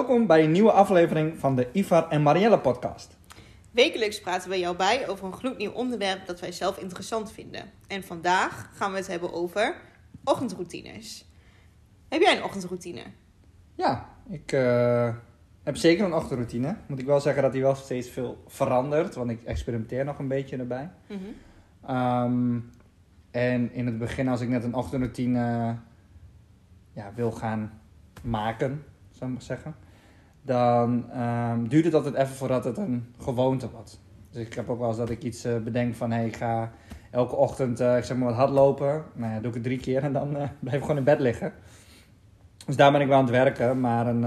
Welkom bij een nieuwe aflevering van de Ivar en Marielle podcast. Wekelijks praten we jou bij over een gloednieuw onderwerp dat wij zelf interessant vinden. En vandaag gaan we het hebben over ochtendroutines. Heb jij een ochtendroutine? Ja, ik eh, heb zeker een ochtendroutine. Moet ik wel zeggen dat die wel steeds veel verandert, want ik experimenteer nog een beetje erbij. Mhm. Ehm, en in het begin, als ik net een ochtendroutine ja, wil gaan maken, zou ik maar zeggen, dan ehm, duurt het altijd even voordat het een gewoonte wordt. Dus ik heb ook wel eens dat ik iets eh, bedenk van, hey, ik ga elke ochtend, eh, ik zeg maar wat hardlopen. Nou ja, doe ik het drie keer en dan eh, blijf ik gewoon in bed liggen. Dus daar ben ik wel aan het werken, maar een,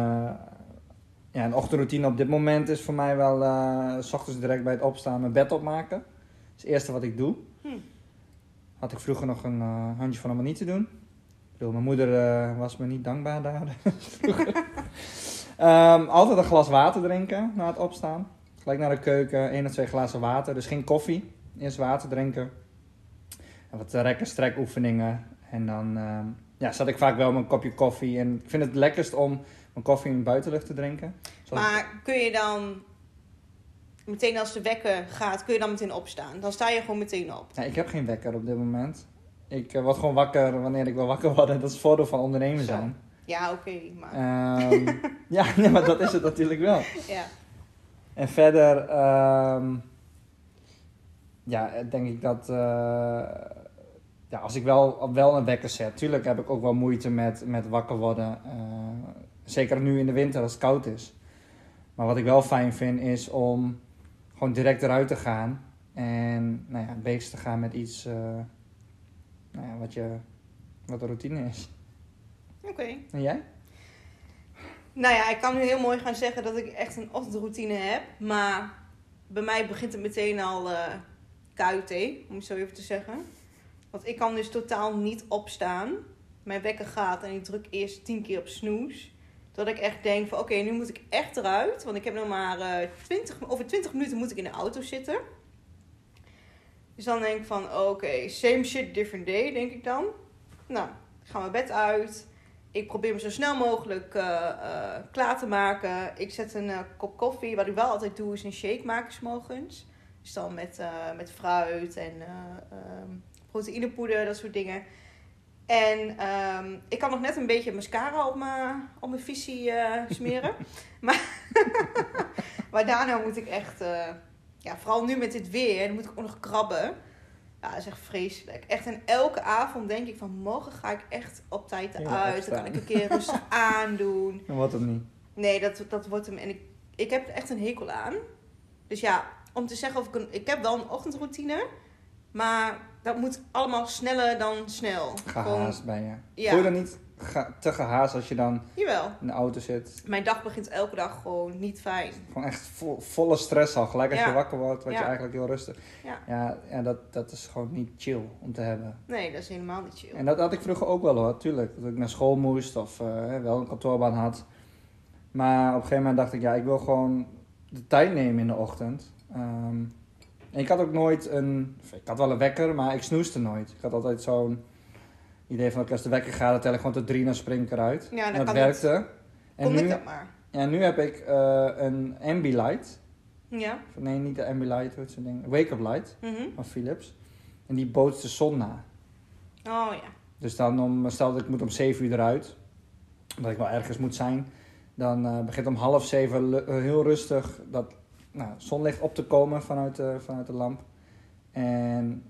ja, een ochtendroutine op dit moment is voor mij wel, s ochtends direct bij het opstaan mijn bed opmaken. Dat is het eerste wat ik doe. Hm. Had ik vroeger nog een handje van het niet te doen. Ik bedoel, mijn moeder was me niet dankbaar daar. vroeger. Ehm, altijd een glas water drinken na het opstaan. Gelijk naar de keuken, één of twee glazen water. Dus geen koffie. Eerst water drinken. En wat rekken, strek oefeningen. En dan ehm, ja, zat ik vaak wel met een kopje koffie. En ik vind het lekkerst om mijn koffie in de buitenlucht te drinken. Maar kun je dan meteen als de wekker gaat, kun je dan meteen opstaan? Dan sta je gewoon meteen op. Ja, ik heb geen wekker op dit moment. Ik eh, word gewoon wakker wanneer ik wil wakker worden. Dat is het voordeel van ondernemer Zo. Ja, oké, maar Ehm, ja, nee, maar dat is het natuurlijk wel. ja. En verder, ehm, ja, denk ik dat, eh, ja, als ik wel, wel een wekker zet, tuurlijk heb ik ook wel moeite met, met wakker worden. eh, zeker nu in de winter als het koud is. Maar wat ik wel fijn vind is om gewoon direct eruit te gaan en nou ja, bezig te gaan met iets eh, nou ja, wat, je, wat de routine is. Oké. En jij? Nou ja, ik kan nu heel mooi gaan zeggen dat ik echt een ochtendroutine heb. Maar bij mij begint het meteen al KUT, om het zo even te zeggen. Want ik kan dus totaal niet opstaan. Mijn wekker gaat en ik druk eerst tien keer op snoes. Dat ik echt denk van oké, nu moet ik echt eruit. Want ik heb nog maar eh 20, over 20 minuten moet ik in de auto zitten. Dus dan denk ik van oké, same shit, different day, denk ik dan. Nou, ik ga mijn bed uit. Ik probeer me zo snel mogelijk eh, eh, klaar te maken. Ik zet een eh, kop koffie. Wat ik wel altijd doe, is een shake maken 's morgens. Dus dan met, met fruit en eh, ehm, proteïnepoeder, dat soort dingen. En ehm, ik kan nog net een beetje mascara op mijn, op mijn visie smeren. maar, maar daarna moet ik echt... ja, vooral nu met dit weer, dan moet ik ook nog krabben. Ja, dat is echt vreselijk. Echt en elke avond denk ik van morgen ga ik echt op tijd eruit. Dan kan ik een keer rustig aandoen. Dan wordt het niet. Nee, dat, dat wordt hem. En ik, ik heb er echt een hekel aan. Dus ja, om te zeggen of ik een. Ik heb wel een ochtendroutine. Maar dat moet allemaal sneller dan snel. Gehaast ben je. ja. Voel je dan niet te gehaast als je dan Jawel. in de auto zit? Mijn dag begint elke dag gewoon niet fijn. Gewoon echt vo- volle stress al. Gelijk als Ja. je wakker wordt, word je eigenlijk heel rustig. Ja. Ja, ja dat, dat is gewoon niet chill om te hebben. Nee, dat is helemaal niet chill. En dat had ik vroeger ook wel hoor, tuurlijk. Dat ik naar school moest of eh, wel een kantoorbaan had. Maar op een gegeven moment dacht ik, ja, ik wil gewoon de tijd nemen in de ochtend. Ehm, en ik had ook nooit een... Ik had wel een wekker, maar ik snoeste nooit. Ik had altijd zo'n idee van, als de wekker gaat, dan tel ik gewoon tot drie en dan spring ik eruit. Ja, en dat werkte. En Kon nu, ik dat maar. ja, nu heb ik eh, een Ambilight. Ja. Nee, niet de Ambilight, hoe heet zo'n ding? Wake Up Light Mhm. van Philips. En die bootst de zon na. Oh ja. Dus dan om, stel dat ik moet om 7 uur eruit, dat ik wel ergens moet zijn, dan eh, begint om half zeven heel rustig dat nou, zonlicht op te komen vanuit de, vanuit de lamp. En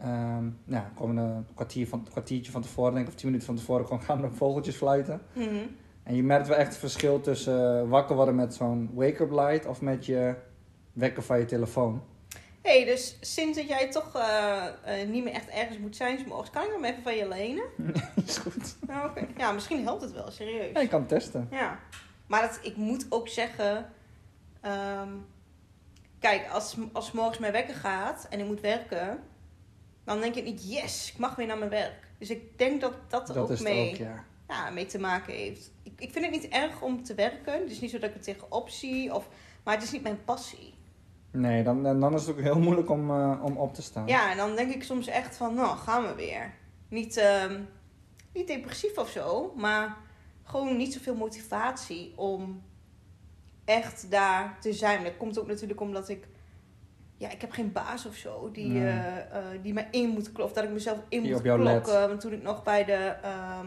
ehm ja, komen een kwartier van, kwartiertje van tevoren, denk ik, of tien minuten van tevoren, gewoon gaan de vogeltjes fluiten. Mhm. En je merkt wel echt het verschil tussen eh, wakker worden met zo'n wake-up light of met je wekker van je telefoon. hey, dus sinds dat jij toch eh, eh, niet meer echt ergens moet zijn morgens, kan ik hem even van je lenen? is goed. Nou. Ja, misschien helpt het wel, serieus. Ja, je kan het testen. Ja, maar dat, ik moet ook zeggen. ehm, kijk, als, als morgens mijn wekker gaat en ik moet werken, dan denk ik niet, yes, ik mag weer naar mijn werk. Dus ik denk dat dat er Dat ook mee, ook, ja. ja, mee te maken heeft. Ik, ik vind het niet erg om te werken. Het is niet zo dat ik het tegenop zie, of, maar het is niet mijn passie. Nee, dan, dan is het ook heel moeilijk om, eh, om op te staan. Ja, en dan denk ik soms echt van, nou, gaan we weer. Niet, ehm, niet depressief of zo, maar gewoon niet zoveel motivatie om echt daar te zijn. Dat komt ook natuurlijk omdat ik... Ja, ik heb geen baas of zo die, Nee. eh, eh, die mij in moet kloppen. Of dat ik mezelf in Die moet klokken. Want toen ik nog bij de ehm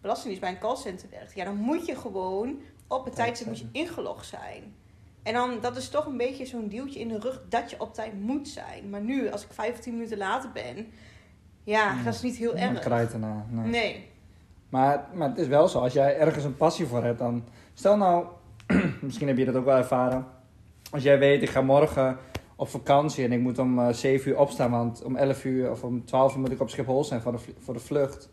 Belastingdienst, bij een callcenter werkte... Ja, dan moet je gewoon op het Tijd tijdstip moet je ingelogd zijn. En dan, dat is toch een beetje zo'n duwtje in de rug dat je op tijd moet zijn. Maar nu, als ik vijf of tien minuten later ben... Ja, dat is niet heel erg. krijt erna. Nee. Nee. Maar, maar het is wel zo, als jij ergens een passie voor hebt, dan... Stel nou, misschien heb je dat ook wel ervaren. Als jij weet, ik ga morgen op vakantie en ik moet om eh 7 uur opstaan, want om 11 uur of om 12 uur moet ik op Schiphol zijn voor de, voor de vlucht.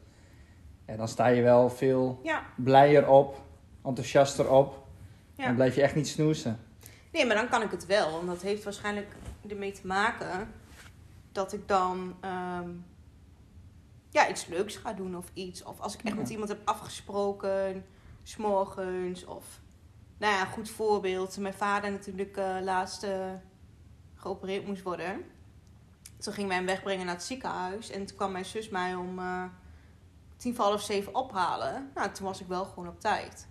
Ja, dan sta je wel veel Ja. blijer op, enthousiaster op. Ja. Dan blijf je echt niet snoezen. Nee, maar dan kan ik het wel. En dat heeft waarschijnlijk ermee te maken dat ik dan ehm, ja, iets leuks ga doen of iets. Of als ik echt Ja. met iemand heb afgesproken, s'morgens. Of, nou ja, goed voorbeeld. Mijn vader natuurlijk eh laatst eh, geopereerd moest worden. Toen ging wij hem wegbrengen naar het ziekenhuis. En toen kwam mijn zus mij om eh, tien voor half zeven ophalen. Nou, toen was ik wel gewoon op tijd.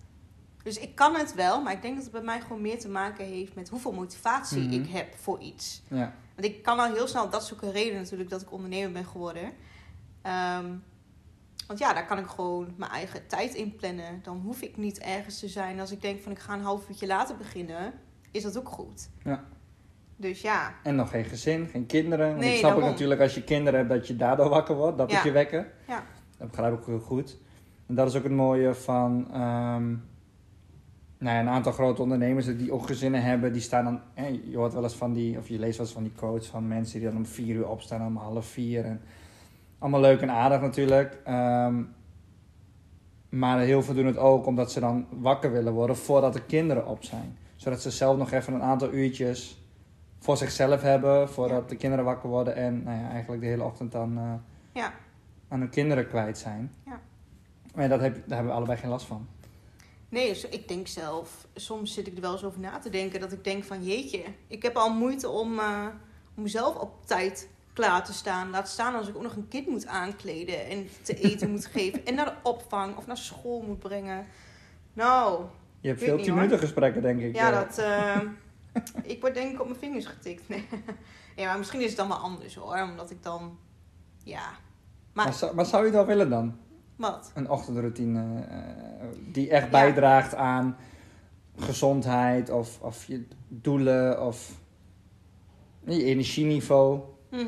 Dus ik kan het wel, maar ik denk dat het bij mij gewoon meer te maken heeft met hoeveel motivatie Mhm. ik heb voor iets. Ja, Want ik kan al heel snel, dat een reden natuurlijk dat ik ondernemer ben geworden. Ehm, want ja, daar kan ik gewoon mijn eigen tijd in plannen. Dan hoef ik niet ergens te zijn. Als ik denk van ik ga een half uurtje later beginnen, is dat ook goed. Ja. Dus ja, en nog geen gezin, geen kinderen. Want Nee, ik snap daarom. natuurlijk als je kinderen hebt dat je daardoor wakker wordt. Dat Ja. is je wekken. Ja. Dat begrijp ik ook heel goed. En dat is ook het mooie van ehm, nou ja, een aantal grote ondernemers die ook gezinnen hebben. Die staan dan, je hoort wel eens van die, of je leest wel eens van die quotes van mensen die dan om vier uur opstaan, om half vier. En allemaal leuk en aardig natuurlijk. Ehm, maar heel veel doen het ook omdat ze dan wakker willen worden voordat de kinderen op zijn. Zodat ze zelf nog even een aantal uurtjes voor zichzelf hebben, voordat de kinderen wakker worden. En nou ja, eigenlijk de hele ochtend dan eh, Ja. aan hun kinderen kwijt zijn. Ja. Maar dat heb, daar hebben we allebei geen last van. nee, dus ik denk zelf, soms zit ik er wel eens over na te denken. Dat ik denk van jeetje, ik heb al moeite om, eh, om mezelf op tijd klaar te staan. Laat staan als ik ook nog een kind moet aankleden en te eten moet geven. En naar de opvang of naar school moet brengen. Nou, Je hebt veel niet, 10 hoor. minuten gesprekken, denk ik. Ja, eh. dat. ik word denk ik op mijn vingers getikt. Nee. ja, maar misschien is het dan wel anders hoor. Omdat ik dan. Ja. maar, Maar zou, maar zou je wel willen dan? wat? Een ochtendroutine eh, die echt Ja. bijdraagt aan gezondheid of, of je doelen of je energieniveau? Mhm.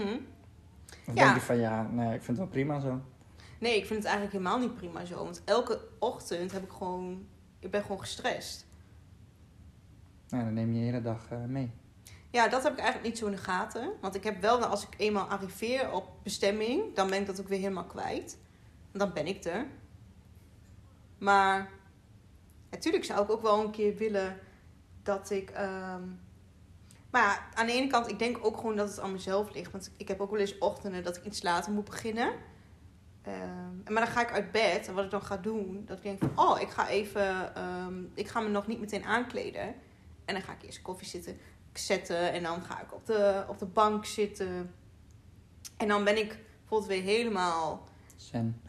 Of Ja. denk je van ja, nee, ik vind het wel prima zo. Nee, ik vind het eigenlijk helemaal niet prima zo. Want elke ochtend heb ik gewoon. Ik ben gewoon gestrest. Nou, dan neem je de hele dag eh, mee. Ja, dat heb ik eigenlijk niet zo in de gaten. Want ik heb wel, als ik eenmaal arriveer op bestemming, dan ben ik dat ook weer helemaal kwijt. Dan ben ik er. Maar natuurlijk zou ik ook wel een keer willen dat ik. ehm, Maar ja, aan de ene kant, ik denk ook gewoon dat het aan mezelf ligt. Want ik heb ook wel eens ochtenden dat ik iets later moet beginnen. Ehm, maar dan ga ik uit bed en wat ik dan ga doen, dat ik denk van, oh, ik ga even, ehm, ik ga me nog niet meteen aankleden. En dan ga ik eerst koffie zitten zetten en dan ga ik op de, op de bank zitten. En dan ben ik bijvoorbeeld weer helemaal, Zen.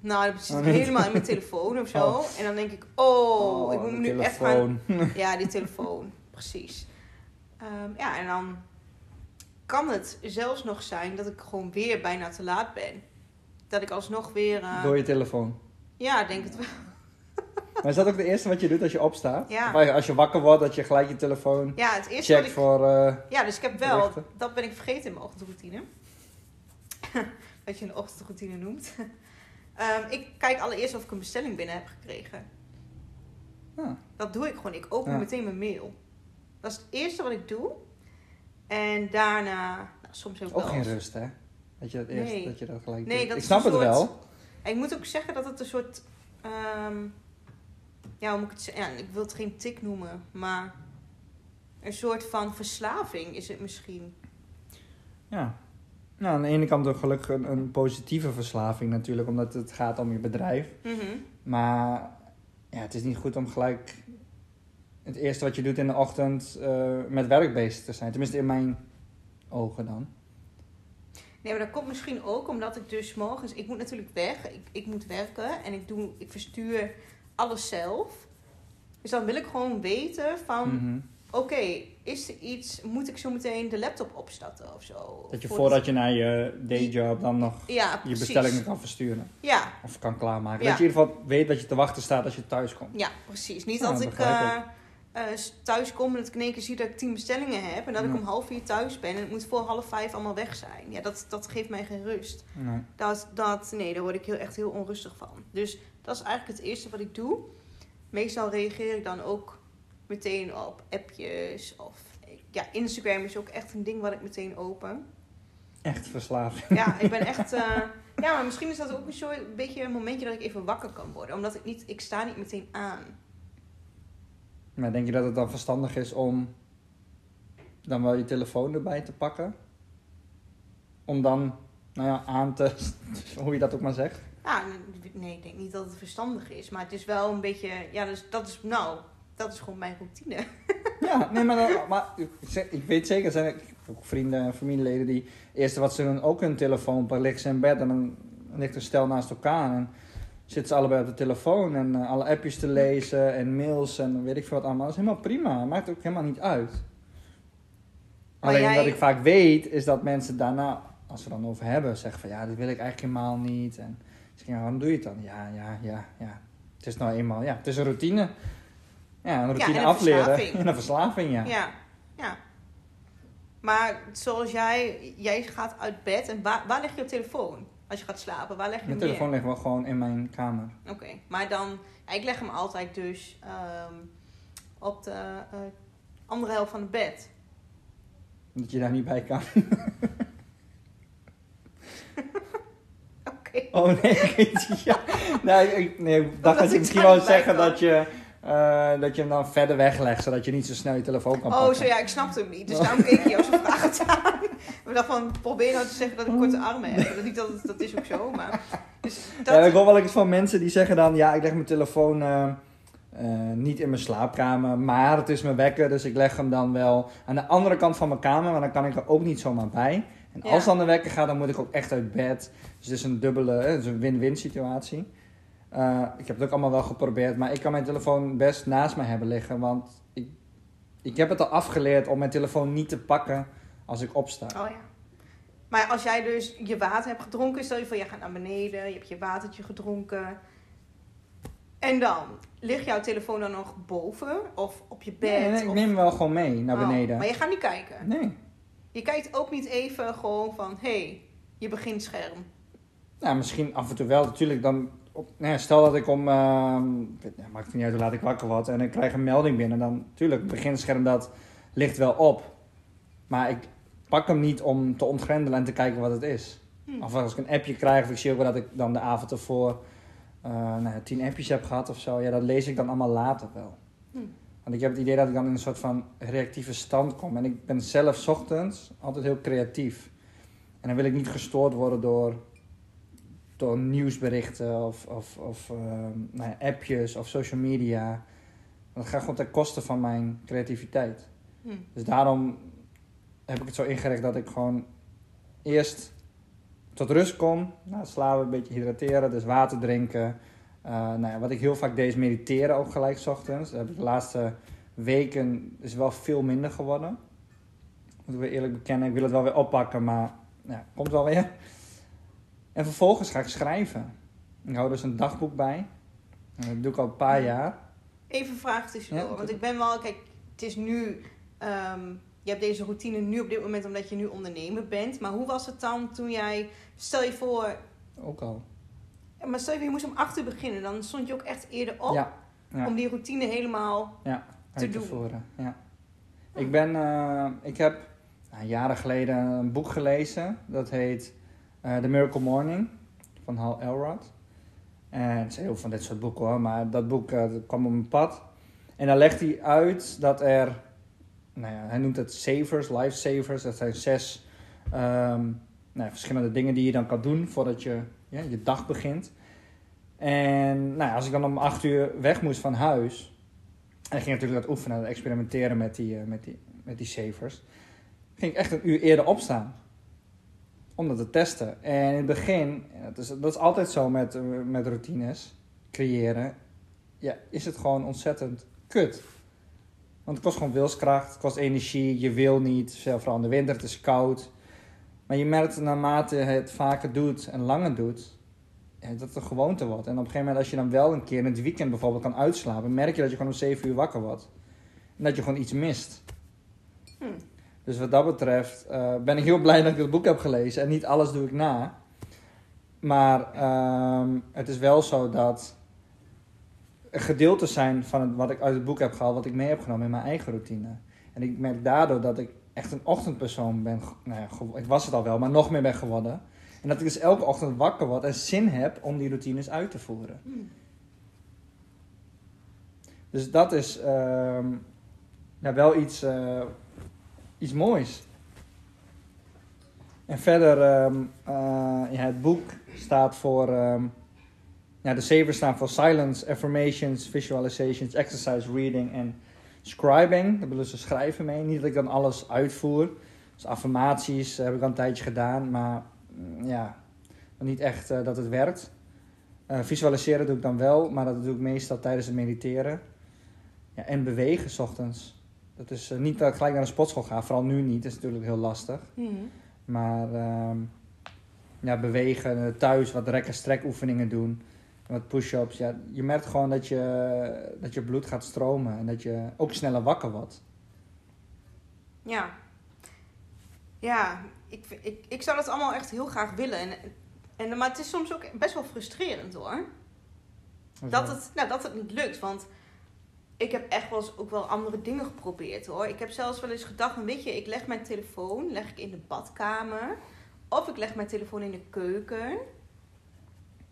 nou, dan zit Oh, ik niet. helemaal in mijn telefoon of zo. Oh. En dan denk ik, oh, ik moet nu echt gaan ja, die telefoon, precies. Ehm, ja, en dan kan het zelfs nog zijn dat ik gewoon weer bijna te laat ben. Dat ik alsnog weer... eh, Door je telefoon. Ja, denk het wel. Maar is dat ook de eerste wat je doet als je opstaat? Ja. Als je wakker wordt, dat je gelijk je telefoon Ja, het eerste wat checkt ik... voor... eh, Ja, dus ik heb wel... berichten? Dat ben ik vergeten in mijn ochtendroutine. wat je een ochtendroutine noemt. Ehm, ik kijk allereerst of ik een bestelling binnen heb gekregen. ah, Dat doe ik gewoon. Ik open Ja. meteen mijn mail. Dat is het eerste wat ik doe. En daarna... Nou, soms ook ook wel geen rust, hè? Dat je dat eerst, Nee. dat je dat gelijk Nee, doet. dat Ik snap het soort- wel. En ik moet ook zeggen dat het een soort. ehm, ja, hoe moet ik het zeggen? Ja, ik wil het geen tik noemen, maar. Een soort van verslaving is het misschien. Ja. Nou, aan de ene kant ook gelukkig een, een positieve verslaving natuurlijk, omdat het gaat om je bedrijf. Mhm. Maar ja, het is niet goed om gelijk het eerste wat je doet in de ochtend eh, met werk bezig te zijn. Tenminste in mijn ogen dan. Nee, maar dat komt misschien ook omdat ik dus morgens. Ik moet natuurlijk weg. Ik, ik moet werken en ik, doe, ik verstuur alles zelf. Dus dan wil ik gewoon weten van, Mhm. oké, is er iets, moet ik zo meteen de laptop opstarten of zo? Dat je Voor- voordat je naar je dayjob dan nog Ja, je bestellingen kan versturen. Ja, Of kan klaarmaken. Ja. Dat je in ieder geval weet dat je te wachten staat als je thuis komt. ja, precies. Niet dat ik eh, eh, thuis kom en dat ik in één keer zie dat ik tien bestellingen heb. En dat ik om half vier thuis ben en het moet voor half vijf allemaal weg zijn. Ja, dat, dat geeft mij geen rust. Nee. Dat, dat, nee, daar word ik heel, echt heel onrustig van. Dus dat is eigenlijk het eerste wat ik doe. Meestal reageer ik dan ook meteen op appjes of... Ja, Instagram is ook echt een ding wat ik meteen open. Echt verslaafd. Ja, ik ben echt... eh, ja, maar misschien is dat ook zo een beetje een momentje dat ik even wakker kan worden. Omdat ik niet... Ik sta niet meteen aan. Maar denk je dat het dan verstandig is om dan wel je telefoon erbij te pakken? Om dan, nou ja, aan te, hoe je dat ook maar zegt. Ja, nee, ik denk niet dat het verstandig is. Maar het is wel een beetje... Ja, dus dat is... Nou, dat is gewoon mijn routine. Ja, nee, maar, dan, maar ik, weet zeker, er zijn ook vrienden en familieleden die... Eerst wat ze doen, ook hun telefoon pakken, liggen ze in bed en dan ligt een stel naast elkaar. En zitten ze allebei op de telefoon en eh, alle appjes te lezen en mails en weet ik veel wat allemaal. Dat is helemaal prima, maakt ook helemaal niet uit. Maar Alleen jij- wat ik vaak weet, is dat mensen daarna, als ze dan over hebben, zeggen van ja, dit wil ik eigenlijk helemaal niet. En ik ja, waarom doe je het dan? Ja, ja, ja, ja. Het is nou eenmaal, ja, het is een routine. Ja, een routine en een afleren. verslaving. En een verslaving, ja. Ja, ja. Maar zoals jij, jij gaat uit bed en waar, waar leg je je telefoon als je gaat slapen? Waar leg je Mijn hem telefoon ligt wel gewoon in mijn kamer. Oké, maar dan, ja, ik leg hem altijd dus ehm, op de eh, andere helft van het bed. Dat je daar niet bij kan. Oh nee. Ja. Nee, ik, nee, ik dacht dat je ik misschien bij zeggen dat je, eh, dat je hem dan verder weglegt, zodat je niet zo snel je telefoon kan Oh, pakken. zo ja, ik snapte hem niet. Dus daarom keek ik jou zo vragend aan. Ik dacht van, probeer nou te zeggen dat ik korte armen heb. Dat, niet dat, het- dat is ook zo, maar... Dus dat, Ja, ik hoor wel eens van mensen die zeggen dan, ja, ik leg mijn telefoon eh, eh, niet in mijn slaapkamer, maar het is mijn wekker, dus ik leg hem dan wel aan de andere kant van mijn kamer, maar dan kan ik er ook niet zomaar bij. En Ja. als dan de wekker gaat, dan moet ik ook echt uit bed. Dus het is een dubbele, eh, het is een win-win situatie. Eh, ik heb het ook allemaal wel geprobeerd, maar ik kan mijn telefoon best naast mij hebben liggen, want ik, ik heb het al afgeleerd om mijn telefoon niet te pakken als ik opsta. Oh ja. Maar als jij dus je water hebt gedronken, stel je voor, jij gaat naar beneden, je hebt je watertje gedronken. En dan, ligt jouw telefoon dan nog boven of op je bed? Nee, nee, ik of- neem hem wel gewoon mee naar Oh, beneden. maar je gaat niet kijken. Nee. Je kijkt ook niet even gewoon van, hé, hey, je beginscherm. Ja, misschien af en toe wel. Natuurlijk dan... Op, nou ja, stel dat ik om... ehm, weet- maakt het niet uit hoe laat ik wakker word. En ik krijg een melding binnen. Dan natuurlijk, het beginscherm dat ligt wel op. Maar ik pak hem niet om te ontgrendelen en te kijken wat het is. Hm. Of als ik een appje krijg, of ik zie ook wel dat ik dan de avond ervoor eh nou tien appjes heb gehad of zo. Ja, dat lees ik dan allemaal later wel. Hm. Want ik heb het idee dat ik dan in een soort van reactieve stand kom. En ik ben zelf 's ochtends altijd heel creatief. En dan wil ik niet gestoord worden door, door nieuwsberichten of, of, of ehm, nou ja, appjes of social media. Want dat gaat gewoon ten koste van mijn creativiteit. Hm. Dus daarom heb ik het zo ingericht dat ik gewoon eerst tot rust kom. Het slapen een beetje hydrateren, dus water drinken. Eh, nou ja, wat ik heel vaak deed is mediteren ook gelijk 's ochtends. Dat heb ik de laatste weken is wel veel minder geworden. Moet ik weer eerlijk bekennen. Ik wil het wel weer oppakken, maar ja, komt wel weer. En vervolgens ga ik schrijven. Ik hou dus een dagboek bij. En dat doe ik al een paar jaar. Even een vraag tussendoor. Ja. Want ik ben wel, kijk, het is nu. ehm, je hebt deze routine nu op dit moment omdat je nu ondernemer bent. Maar hoe was het dan toen jij. Stel je voor. Ook al. Maar stel je moest om 8 uur beginnen. Dan stond je ook echt eerder op. Ja. ja. Om die routine helemaal. te uit te doen. voeren. Ja. Ik ben, eh, ik heb nou, jaren geleden een boek gelezen. Dat heet eh, The Miracle Morning van Hal Elrod. En het is heel veel van dit soort boeken hoor, maar dat boek eh, dat kwam op mijn pad. En dan legt hij uit dat er, nou ja, hij noemt het savers, lifesavers. Dat zijn zes ehm, nou, ja, verschillende dingen die je dan kan doen voordat je ja, je dag begint. En nou als ik dan om acht uur weg moest van huis, en ging natuurlijk dat oefenen, dat experimenteren met die, eh, met die, met die savers. Ging ik echt een uur eerder opstaan. Om dat te testen. En in het begin, dat is, dat is altijd zo met, eh, met routines, creëren. Ja, is het gewoon ontzettend kut. Want het kost gewoon wilskracht, het kost energie, je wil niet, vooral in de winter, het is koud. Maar je merkt naarmate het vaker doet en langer doet, ja, dat het een gewoonte wordt. En op een gegeven moment, als je dan wel een keer in het weekend bijvoorbeeld kan uitslapen, merk je dat je gewoon om 7 uur wakker wordt. En dat je gewoon iets mist. Hm. Dus wat dat betreft eh, ben ik heel blij dat ik het boek heb gelezen. En niet alles doe ik na. Maar ehm, het is wel zo dat gedeeltes zijn van het, wat ik uit het boek heb gehaald, wat ik mee heb genomen in mijn eigen routine. En ik merk daardoor dat ik echt een ochtendpersoon ben. Nou ja, ik was het al wel, maar nog meer ben geworden. En dat ik dus elke ochtend wakker word en zin heb om die routines uit te voeren. Hm. Dus dat is ehm, ja, wel iets, eh, iets moois. En verder, ehm, eh, ja, het boek staat voor. ehm, ja, de zeven staan voor silence, affirmations, visualizations, exercise, reading en scribing. Daar willen ze schrijven mee. Niet dat ik dan alles uitvoer. Dus affirmaties heb ik al een tijdje gedaan, maar mm, ja, niet echt eh, dat het werkt. Eh, visualiseren doe ik dan wel, maar dat doe ik meestal tijdens het mediteren. Ja, en bewegen 's ochtends. Dat is eh, niet dat ik gelijk naar de sportschool ga, vooral nu niet, dat is natuurlijk heel lastig. Hm. Maar ehm, ja, bewegen, thuis wat rek- en strekoefeningen doen, wat push-ups. Ja, je merkt gewoon dat je, dat je bloed gaat stromen en dat je ook sneller wakker wordt. Ja. Ja, ik, ik, ik zou dat allemaal echt heel graag willen. En, en, maar het is soms ook best wel frustrerend hoor. Dat het, nou, dat het niet lukt. Want ik heb echt wel eens ook wel andere dingen geprobeerd hoor. Ik heb zelfs wel eens gedacht, van, weet je, ik leg mijn telefoon leg ik in de badkamer. Of ik leg mijn telefoon in de keuken.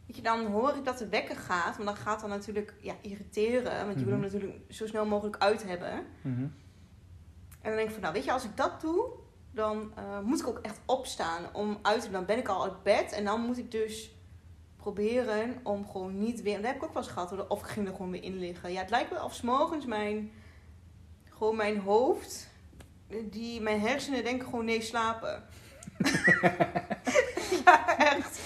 Weet je, dan hoor ik dat de wekker gaat. Want dan gaat dan natuurlijk ja, irriteren. Want je wil hem Mhm. natuurlijk zo snel mogelijk uit hebben. Mhm. En dan denk ik van, nou weet je, als ik dat doe, dan eh, moet ik ook echt opstaan om uit te Dan ben ik al uit bed en dan moet ik dus proberen om gewoon niet weer... Dat heb ik ook wel eens gehad, of ik ging er gewoon weer in liggen. Ja, het lijkt wel of 's morgens mijn, gewoon mijn hoofd, die, mijn hersenen denken gewoon nee, slapen. ja, echt.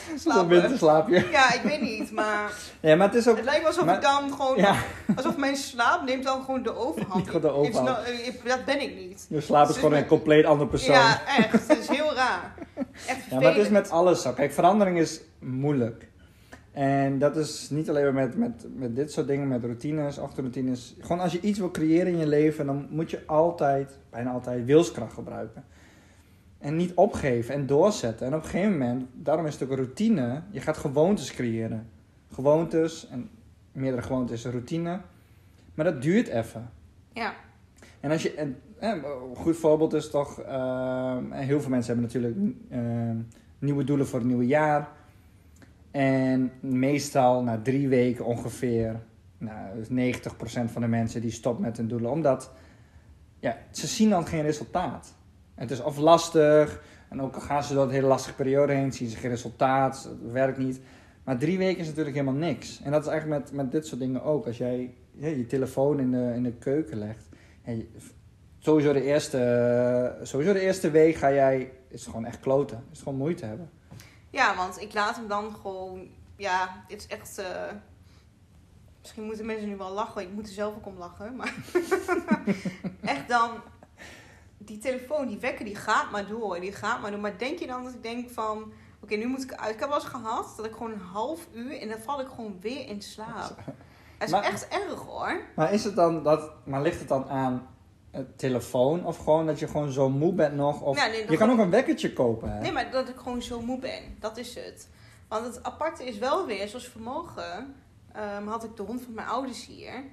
Winterslaapje. Ja, ik weet niet, maar Ja, maar het is ook... het lijkt alsof Maar- ik dan gewoon... Ja, Alsof mijn slaap neemt dan gewoon de overhand. Gewoon de overhand. Dat ben ik niet. je slaap is gewoon een compleet andere persoon. Ja, echt. Het is heel raar. Echt Ja, maar het is met alles zo. Kijk, verandering is moeilijk. En dat is niet alleen maar met, met, met dit soort dingen, met routines, ochtendroutines. Gewoon als je iets wil creëren in je leven, dan moet je altijd, bijna altijd, wilskracht gebruiken. En niet opgeven en doorzetten. En op een gegeven moment, daarom is het ook een routine, je gaat gewoontes creëren. Gewoontes, en meerdere gewoontes is een routine. Maar dat duurt even. Ja. En als je, en, een goed voorbeeld is toch, eh, heel veel mensen hebben natuurlijk eh, nieuwe doelen voor het nieuwe jaar. En meestal na drie weken ongeveer, nou, dus 90% van de mensen die stopt met hun doelen. Omdat ja, ze zien dan geen resultaat. Het is of lastig, en ook gaan ze door een hele lastige periode heen, zien ze geen resultaat, het werkt niet. Maar drie weken is natuurlijk helemaal niks. En dat is eigenlijk met, met dit soort dingen ook. Als jij je telefoon in de, in de keuken legt, sowieso, de eerste, sowieso de eerste week ga jij, is gewoon echt kloten. Is gewoon moeite hebben. ja, want ik laat hem dan gewoon... Ja, het is echt... eh, misschien moeten mensen nu wel lachen. Ik moet er zelf ook om lachen. Maar echt dan... Die telefoon, die wekker, die gaat maar door. Die gaat maar door. Maar denk je dan dat ik denk van... Oké, nu moet ik uit. Ik heb wel eens gehad dat ik gewoon een half uur... En dan val ik gewoon weer in slaap. Het is Maar- echt erg hoor. Maar is het dan dat, maar ligt het dan aan het telefoon of gewoon dat je gewoon zo moe bent nog? Of, Ja, nee, je dat kan ook een wekkertje kopen, hè? Nee, maar dat ik gewoon zo moe ben. Dat is het. Want het aparte is wel weer, zoals vanmorgen ehm, had ik de hond van mijn ouders hier.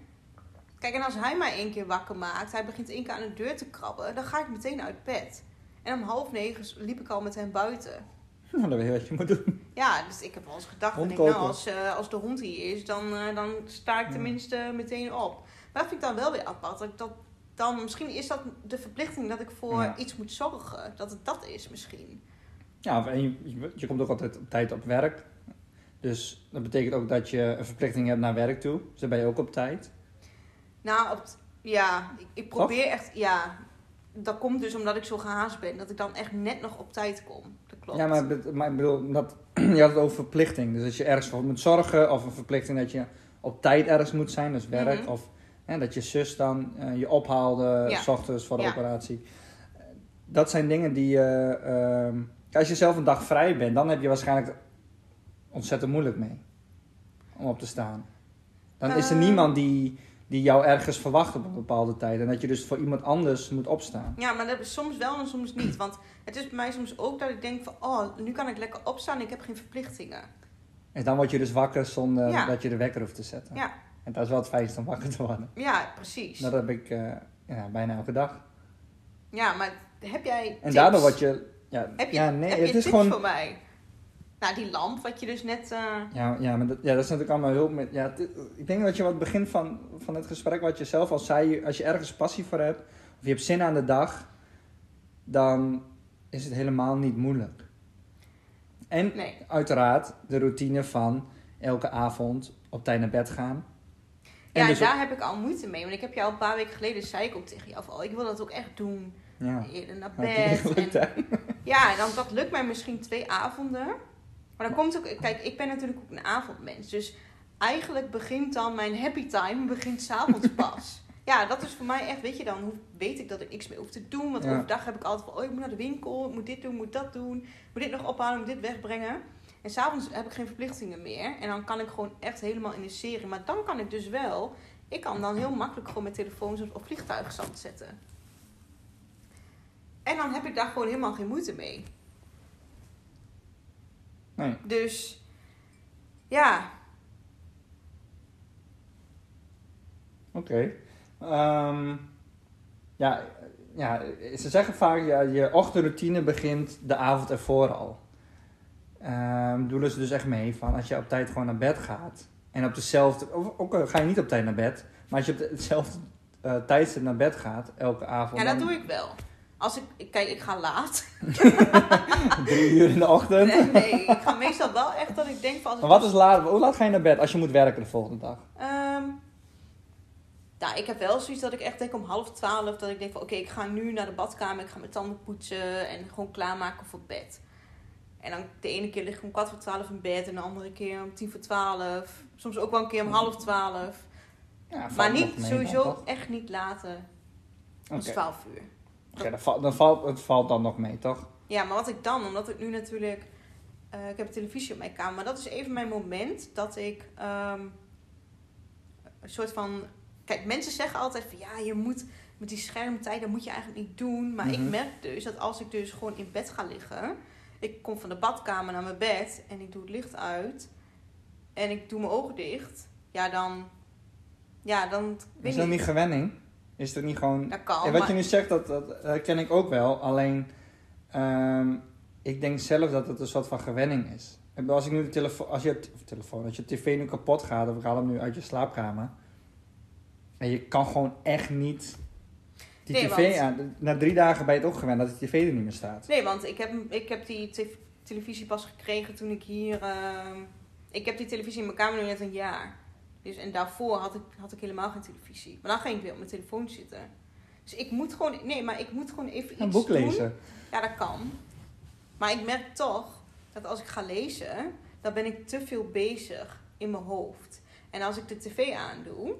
Kijk, en als hij mij één keer wakker maakt, hij begint één keer aan de deur te krabben, dan ga ik meteen uit bed. En om half negen liep ik al met hem buiten. Nou, dan weet je wat je moet doen. Ja, dus ik heb wel eens gedacht, denk, nou, als, eh, als de hond hier is, dan, eh, dan sta ik Ja. tenminste meteen op. Maar dat vind ik dan wel weer apart. Dat dat dan, misschien is dat de verplichting dat ik voor Ja. iets moet zorgen. Dat het dat is misschien. Ja, en je, je, je komt ook altijd op tijd op werk. Dus dat betekent ook dat je een verplichting hebt naar werk toe. Dus dan ben je ook op tijd. Nou, op ja, ik, ik probeer echt, ja. Dat komt dus omdat ik zo gehaast ben. Dat ik dan echt net nog op tijd kom. Dat klopt. Ja, maar, ik bedoel, dat, je had het over verplichting. Dus dat je ergens voor moet zorgen. Of een verplichting dat je op tijd ergens moet zijn, dus werk. Mhm. Of Hè, dat je zus dan eh, je ophaalde, Ja. s ochtends voor de Ja. operatie. Dat zijn dingen die je... ehm, als je zelf een dag vrij bent, dan heb je waarschijnlijk ontzettend moeilijk mee. Om op te staan. Dan is er Ehm. niemand die, die jou ergens verwacht op een bepaalde tijd. En dat je dus voor iemand anders moet opstaan. Ja, maar dat is soms wel en soms niet. Want het is bij mij soms ook dat ik denk van... Oh, nu kan ik lekker opstaan. Ik heb geen verplichtingen. En dan word je dus wakker zonder Ja. dat je de wekker hoeft te zetten. Ja. En dat is wel het fijnste om wakker te worden. Ja, precies. Dat heb ik eh, ja, bijna elke dag. Ja, maar heb jij En tips? daardoor word je... Ja, Heb je, ja nee, heb het je is gewoon... voor mij? Nou, die lamp wat je dus net... eh, Ja, ja, maar dat, ja, dat is natuurlijk allemaal heel... Met, ja, ik denk dat je wat het begin van, van het gesprek, wat je zelf al zei, als je ergens passie voor hebt, of je hebt zin aan de dag, dan is het helemaal niet moeilijk. En Nee. uiteraard de routine van elke avond op tijd naar bed gaan. Ja, en dus daar heb ik al moeite mee. Want ik heb jou een paar weken geleden, zei ik ook tegen jou van... Oh, ik wil dat ook echt doen. ja, Eerder naar bed. En, ja, en dan, dat lukt mij misschien twee avonden. Maar dan komt ook... Kijk, ik ben natuurlijk ook een avondmens. Dus eigenlijk begint dan mijn happy time begint s'avonds pas. ja, dat is voor mij echt... Weet je, dan weet ik dat ik niks meer hoef te doen. Want Ja. overdag heb ik altijd van... Oh, ik moet naar de winkel. Ik moet dit doen, ik moet dat doen. Ik moet dit nog ophalen, ik moet dit wegbrengen. En s'avonds heb ik geen verplichtingen meer. En dan kan ik gewoon echt helemaal in de serie. Maar dan kan ik dus wel... Ik kan dan heel makkelijk gewoon mijn telefoons op, op vliegtuigstand zetten. En dan heb ik daar gewoon helemaal geen moeite mee. Nee. Dus ja, Oké. Ehm, ja, ja, ze zeggen vaak, ja, je ochtendroutine begint de avond ervoor al. Ehm doen ze dus echt mee van als je op tijd gewoon naar bed gaat. En op dezelfde, ook ga je niet op tijd naar bed, maar als je op de- hetzelfde eh, tijdstip naar bed gaat, elke avond. ja dat dan doe ik wel. Als ik, ik- kijk, ik ga laat. Drie uur in de ochtend. Nee, nee, ik ga meestal wel echt dat ik denk van... Als Maar wat is laat, hoe laat ga je naar bed als je moet werken de volgende dag? Ehm, nou, ik heb wel zoiets dat ik echt denk om half twaalf... dat ik denk van oké, ik ga nu naar de badkamer... ik ga mijn tanden poetsen en gewoon klaarmaken voor bed. En dan de ene keer lig ik om kwart voor twaalf in bed... en de andere keer om tien voor twaalf. Soms ook wel een keer om half twaalf. Ja, Maar niet, sowieso echt niet later dan Oké. twaalf uur. Oké, dan, valt, het valt dan nog mee, toch? Ja, maar wat ik dan, omdat ik nu natuurlijk... eh, ik heb televisie op mijn kamer, maar dat is even mijn moment dat ik ehm, een soort van... Kijk, mensen zeggen altijd van ja, je moet met die schermtijd, dat moet je eigenlijk niet doen. Maar Mhm. ik merk dus dat als ik dus gewoon in bed ga liggen... Ik kom van de badkamer naar mijn bed en ik doe het licht uit. En ik doe mijn ogen dicht. Ja, dan... Ja, dan... Is dat niet gewenning? Is dat niet gewoon... Dat kan, Ja, wat maar- je nu zegt, dat, dat ken ik ook wel. Alleen, ehm, ik denk zelf dat het een soort van gewenning is. Als ik nu de telefoon, als je, telefoon, als je tv nu kapot gaat, of ik haal hem nu uit je slaapkamer. En je kan gewoon echt niet die Nee, tv want- aan. Na drie dagen ben je het ook gewend dat de tv er niet meer staat. Nee, want ik heb, ik heb die te- televisie pas gekregen toen ik hier... ehm, ik heb die televisie in mijn kamer nu net een jaar. Dus, en daarvoor had ik, had ik helemaal geen televisie. Maar dan ging ik weer op mijn telefoon zitten. Dus ik moet gewoon... Nee, maar ik moet gewoon even Een iets boek doen. lezen. Ja, dat kan. Maar ik merk toch dat als ik ga lezen... dan ben ik te veel bezig in mijn hoofd. En als ik de tv aandoe...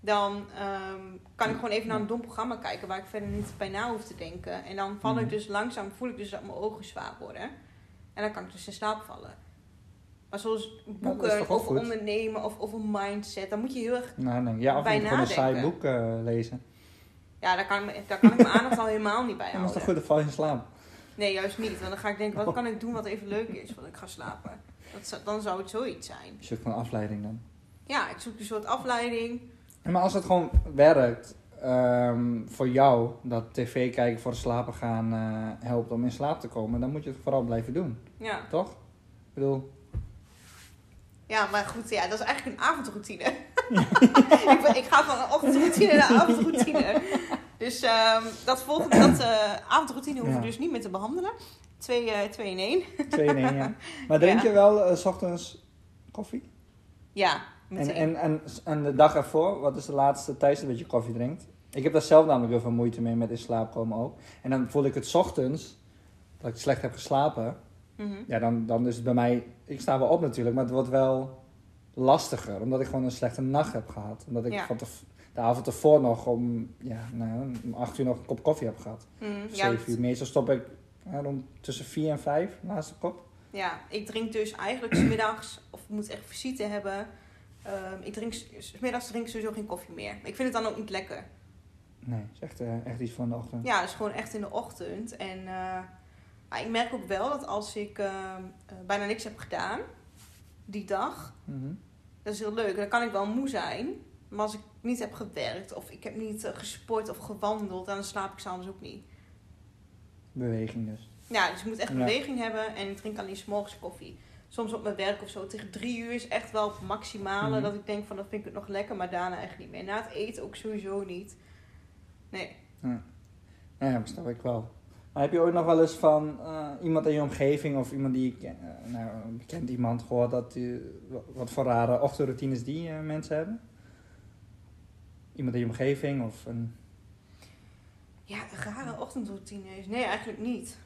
dan ehm, kan ik gewoon even naar een dom programma kijken... waar ik verder niet bij na hoef te denken. En dan val ik Mhm. dus langzaam... voel ik dus dat mijn ogen zwaar worden. En dan kan ik dus in slaap vallen. Maar zoals boeken goed? ondernemen of over mindset... dan moet je heel erg... Nou, nee. Ja, of Bij gewoon een saai nadenken. boek eh, lezen. Ja, daar kan, daar kan ik mijn aandacht al helemaal niet bij Ja, dat is houden. toch goed, dan val je in slaap. Nee, juist niet. Want dan ga ik denken, wat kan ik doen wat even leuk is voordat ik ga slapen? Dat, zou- dan zou het zoiets zijn. Je zoekt van afleiding dan. Ja, ik zoek een soort afleiding. Maar als het gewoon werkt ehm, voor jou, dat tv kijken voor het slapen gaan eh, helpt om in slaap te komen, dan moet je het vooral blijven doen, Ja. toch? Ik bedoel, ja, maar goed, ja, dat is eigenlijk een avondroutine. ik, ben- ik ga van een ochtendroutine naar avondroutine. Dus ehm, dat volgende, dat eh, avondroutine hoeven we Ja. dus niet meer te behandelen. Twee, eh, twee in één. twee in één, ja. Maar drink je wel eh, s ochtends koffie? Ja, En, meteen. en, en, en de dag ervoor, wat is de laatste tijdstip dat je koffie drinkt? Ik heb daar zelf namelijk heel veel moeite mee met in slaap komen ook. En dan voel ik het 's ochtends, dat ik slecht heb geslapen. Mhm. Ja, dan, dan is het bij mij... Ik sta wel op natuurlijk, maar het wordt wel lastiger. Omdat ik gewoon een slechte nacht heb gehad. Omdat ik Ja. van tev- de avond ervoor nog om, ja, nou, om 8 uur nog een kop koffie heb gehad. Mm, ja, 7 uur. Meestal stop ik ja, rond tussen 4 en 5, laatste kop. ja, ik drink dus eigenlijk 's middags, of moet echt visite hebben. Ehm, ik drink, 's middags drink ik sowieso geen koffie meer. Ik vind het dan ook niet lekker. Nee, is echt, eh, echt iets van de ochtend. Ja, dus gewoon echt in de ochtend. En eh, maar ik merk ook wel dat als ik ehm, eh, bijna niks heb gedaan die dag, Mhm. dat is heel leuk. Dan kan ik wel moe zijn. Maar als ik niet heb gewerkt of ik heb niet eh, gesport of gewandeld, dan slaap ik s'avonds ook niet. Beweging dus. Ja, dus ik moet echt Ja. beweging hebben en ik drink alleen 's morgens koffie. Soms op mijn werk of zo tegen drie uur is echt wel het maximale Mhm. dat ik denk van dat vind ik het nog lekker, maar daarna echt niet meer. Na het eten ook sowieso niet. Nee. Ja, dat snap ik wel. Maar heb je ooit nog wel eens van eh, iemand in je omgeving of iemand die je ken- eh, nou, bekend iemand gehoord dat wat voor rare ochtendroutines die eh, mensen hebben? Iemand in je omgeving of een. Ja, een rare ochtendroutines. Nee, eigenlijk niet.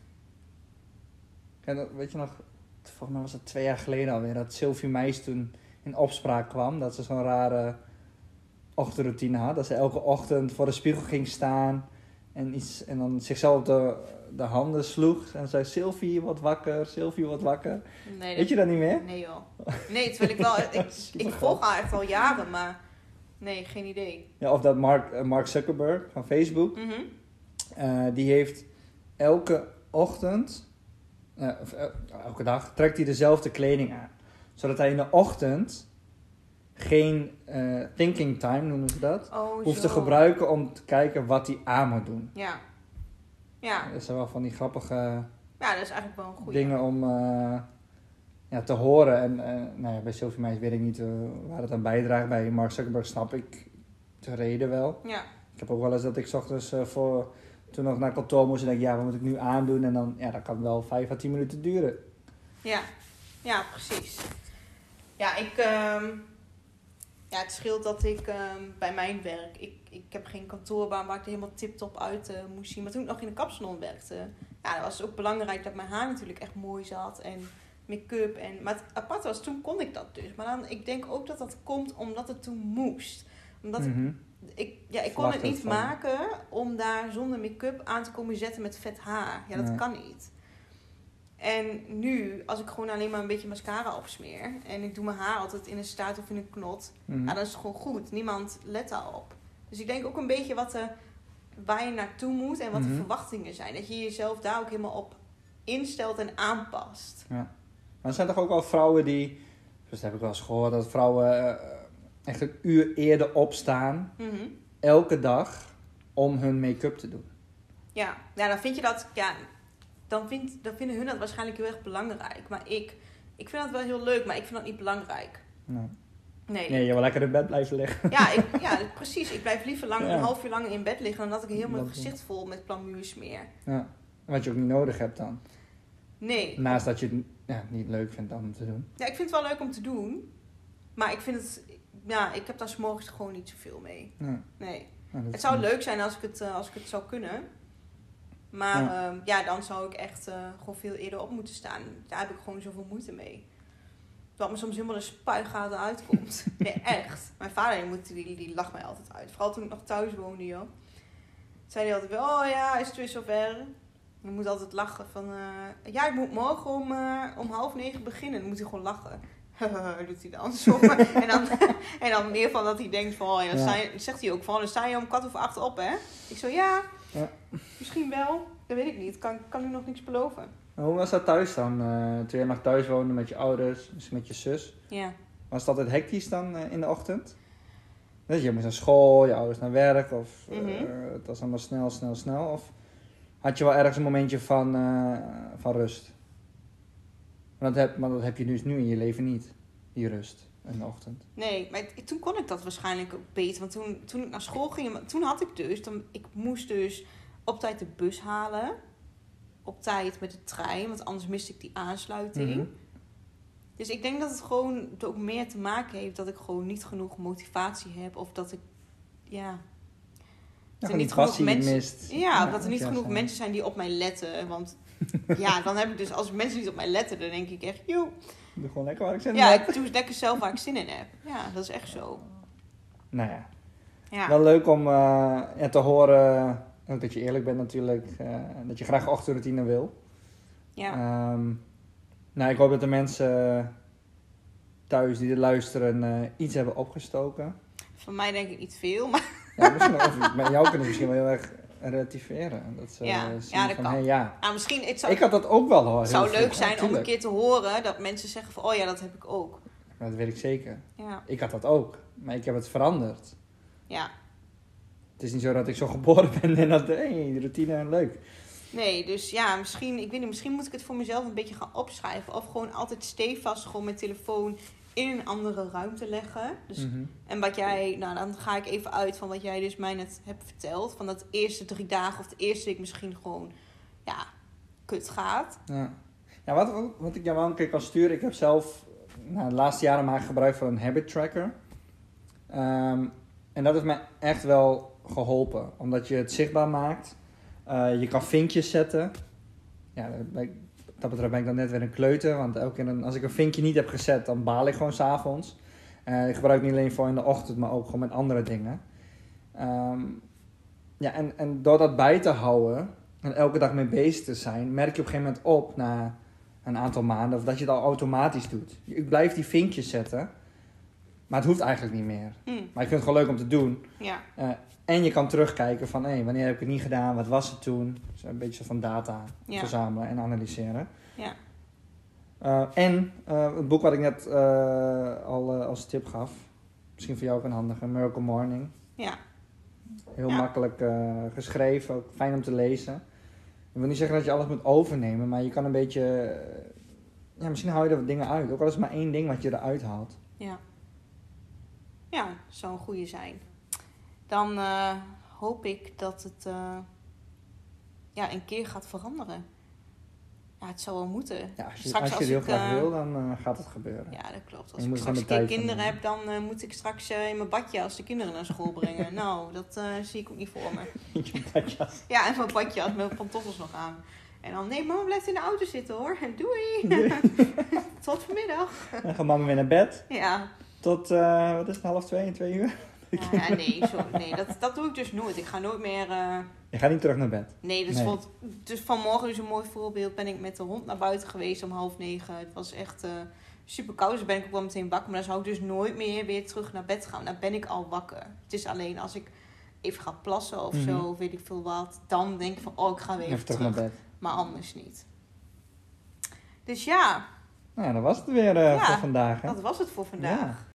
Dat- weet je nog, volgens mij was het twee jaar geleden alweer, dat Sylvie Meis toen in opspraak kwam. Dat ze zo'n rare ochtendroutine had. Dat ze elke ochtend voor de spiegel ging staan en, iets, en dan zichzelf op de, de handen sloeg. En zei, Sylvie, wat wakker, Sylvie, wat wakker. Nee, Weet je dat niet meer? Nee joh. Nee, terwijl ik wel... Ik, ik volg haar echt al jaren, maar... Nee, geen idee. Ja, of dat Mark, eh, Mark Zuckerberg van Facebook. Mhm. eh, die heeft elke ochtend, eh, of elke dag, trekt hij dezelfde kleding aan. Zodat hij in de ochtend geen thinking time, noemen ze dat, Oh, hoeft te gebruiken om te kijken wat hij aan moet doen. Ja. Ja. Dat zijn wel van die grappige Ja, dat is eigenlijk wel een goede. dingen om eh, ja, te horen. En eh, nou ja, bij Sophie Meis weet ik niet eh, waar het aan bijdraagt. Bij Mark Zuckerberg snap ik de reden wel. Ja. Ik heb ook wel eens dat ik 's ochtends eh, voor, toen nog naar kantoor moest en denk, ja, wat moet ik nu aandoen? En dan, ja, dat kan wel 5 à 10 minuten duren. Ja. Ja, precies. Ja, ik... ehm, Ja, het scheelt dat ik ehm, bij mijn werk... Ik, ik heb geen kantoorbaan waar ik er helemaal tip-top uit eh, moest zien. Maar toen ik nog in de kapsalon werkte... Ja, dan was het ook belangrijk dat mijn haar natuurlijk echt mooi zat. En make-up. En, maar het aparte was, toen kon ik dat dus. Maar dan, ik denk ook dat dat komt omdat het toen moest. Omdat ik Mhm. ik, ja, ik kon het het niet van. maken om daar zonder make-up aan te komen zetten met vet haar. Ja, dat Nee. kan niet. En nu, als ik gewoon alleen maar een beetje mascara opsmeer en ik doe mijn haar altijd in een staart of in een knot, Mhm. ja, dan is het gewoon goed. Niemand let daarop. Dus ik denk ook een beetje wat de, waar je naartoe moet en wat Mhm. de verwachtingen zijn. Dat je jezelf daar ook helemaal op instelt en aanpast. Maar er zijn toch ook wel vrouwen die, dus dat heb ik wel eens gehoord, dat vrouwen eh, echt een uur eerder opstaan, Mhm. elke dag, om hun make-up te doen. Ja, ja, dan vind je dat, ja, dan, dan vinden hun dat waarschijnlijk heel erg belangrijk. Maar ik, ik vind dat wel heel leuk, maar ik vind dat niet belangrijk. Nee, Nee. nee je wil lekker in bed blijven liggen. Ja, ik, ja, precies. Ik blijf liever lang, Ja. een half uur lang in bed liggen dan dat ik helemaal mijn gezicht vol met plamuursmeer. Ja. Wat je ook niet nodig hebt dan. Nee. Naast dat je het ja, niet leuk vindt om te doen. Ja, ik vind het wel leuk om te doen. Maar ik vind het, ja, ik heb daar 's morgens gewoon niet zoveel mee. Ja. Nee. Het zou leuk zijn als ik het, eh, als ik het zou kunnen. Maar Ja. ja, ja dan zou ik echt eh, gewoon veel eerder op moeten staan. Daar heb ik gewoon zoveel moeite mee. Dat me soms helemaal de spuigaten uitkomt. nee, echt. Mijn vader die, moet, die, die lacht mij altijd uit. Vooral toen ik nog thuis woonde, joh. Zei hij altijd wel, oh ja, is het weer zover? Je moet altijd lachen van, eh, ja, ik moet morgen om, eh, om half negen beginnen. Dan moet hij gewoon lachen. doet hij dan zo. en, dan, en dan meer van dat hij denkt van, oh, ja, dan Ja. zegt hij ook van, dan sta je om kwart over acht op, hè? Ik zo, ja, Ja. Misschien wel. Dat weet ik niet. Kan, kan u nog niks beloven. Hoe was dat thuis dan? eh toen je nog thuis woonde met je ouders, dus met je zus. Ja. Was het altijd hectisch dan eh, in de ochtend? Dus je moest naar school, je ouders naar werk, of eh, Mhm. het was allemaal snel, snel, snel. Of had je wel ergens een momentje van, van rust? Maar dat, heb, maar dat heb je dus nu in je leven niet, die rust in de ochtend. Nee, maar toen kon ik dat waarschijnlijk ook beter. Want toen, toen ik naar school ging, toen had ik dus, dan, ik moest dus op tijd de bus halen. Op tijd met de trein, want anders miste ik die aansluiting. Mhm. Dus ik denk dat het gewoon ook meer te maken heeft dat ik gewoon niet genoeg motivatie heb. Of dat ik, ja, Ja, er niet genoeg mensen- mist. ja, dat er niet genoeg zei. mensen zijn die op mij letten. Want ja, dan heb ik dus, als mensen niet op mij letten, dan denk ik echt, joh. Doe gewoon lekker waar ik zin in Ja, heb. ik doe lekker zelf waar ik zin in heb. Ja, dat is echt zo. Nou ja. Ja. Wel leuk om ja, te horen, ook dat je eerlijk bent natuurlijk, eh, dat je graag ochtendroutine wil. ja. Ehm, nou, ik hoop dat de mensen thuis die er luisteren eh, iets hebben opgestoken. Van mij denk ik niet veel, maar Ja, misschien, of met jou kunnen misschien wel heel erg relativeren. Dat ze Ja, eh, ja, dat van, kan. hey, ja. ah, misschien het zou, Ik had dat ook wel hoor. het zou leuk zijn om een keer te horen dat mensen zeggen van, oh ja, dat heb ik ook. Dat weet ik zeker. Ja, Ik had dat ook, maar ik heb het veranderd. ja. Het is niet zo dat ik zo geboren ben en dat, hey, routine, leuk. Nee, dus ja, misschien, ik weet niet, misschien moet ik het voor mezelf een beetje gaan opschrijven. Of gewoon altijd stevast gewoon mijn telefoon in een andere ruimte leggen. Dus, Mhm. En wat jij, nou dan ga ik even uit van wat jij dus mij net hebt verteld. Van dat eerste drie dagen of de eerste week misschien gewoon, ja, kut gaat. Ja, ja wat, wat, wat ik jou wel een keer kan sturen, ik heb zelf nou, de laatste jaren maak ik gebruik van een habit tracker. Ehm, en dat heeft mij echt wel geholpen, omdat je het zichtbaar maakt. Eh, je kan vinkjes zetten. Ja, dat betreft ben ik dan net weer een kleuter, want elke keer als ik een vinkje niet heb gezet, dan baal ik gewoon s'avonds. Eh ik gebruik het niet alleen voor in de ochtend, maar ook gewoon met andere dingen. Ehm, ja, en, en door dat bij te houden, en elke dag mee bezig te zijn, merk je op een gegeven moment op na een aantal maanden of dat je het al automatisch doet. Ik blijf die vinkjes zetten, maar het hoeft eigenlijk niet meer. Hm, Maar ik vind het gewoon leuk om te doen. ja, Eh, en je kan terugkijken van hé, wanneer heb ik het niet gedaan, wat was het toen? Dus een beetje van data ja, verzamelen en analyseren. ja. Eh, en eh, het boek wat ik net al als tip gaf, misschien voor jou ook een handige, Miracle Morning. Ja, Heel Ja. makkelijk geschreven, ook fijn om te lezen. Ik wil niet zeggen dat je alles moet overnemen, maar je kan een beetje... ja, misschien haal je er wat dingen uit. Ook al is het maar één ding wat je eruit haalt. ja. Ja, zou een goede zijn. Dan eh, hoop ik dat het eh, ja, een keer gaat veranderen. Ja, het zou wel moeten. Ja, als je, Straks als je als heel ik, graag eh, wil, dan gaat het gebeuren. Ja, dat klopt. Als ik straks een keer kinderen heb, dan moet ik straks in mijn badje als de kinderen naar school brengen. nou, dat zie ik ook niet voor me. Je badjas. Ja, en mijn badje had mijn pantoffels nog aan. En dan, nee, mama blijft in de auto zitten hoor. Doei. Tot vanmiddag. Dan gaat mama weer naar bed. Ja. Tot, eh, wat is het, half twee, twee uur? Ja, nee, zo, nee dat, dat doe ik dus nooit. Ik ga nooit meer... eh, Je gaat niet terug naar bed. Nee, dus, Nee. dus vanmorgen is een mooi voorbeeld. Ben ik met de hond naar buiten geweest om half negen. Het was echt eh, super koud, dus ben ik ook wel meteen wakker. Maar dan zou ik dus nooit meer weer terug naar bed gaan. Dan ben ik al wakker. Het is alleen als ik even ga plassen of Mhm. zo, of weet ik veel wat. Dan denk ik van, oh, ik ga weer Even, terug naar bed. Maar anders niet. Dus ja, Nou, dat was het weer Ja, voor vandaag. Hè? dat was het voor vandaag. Ja.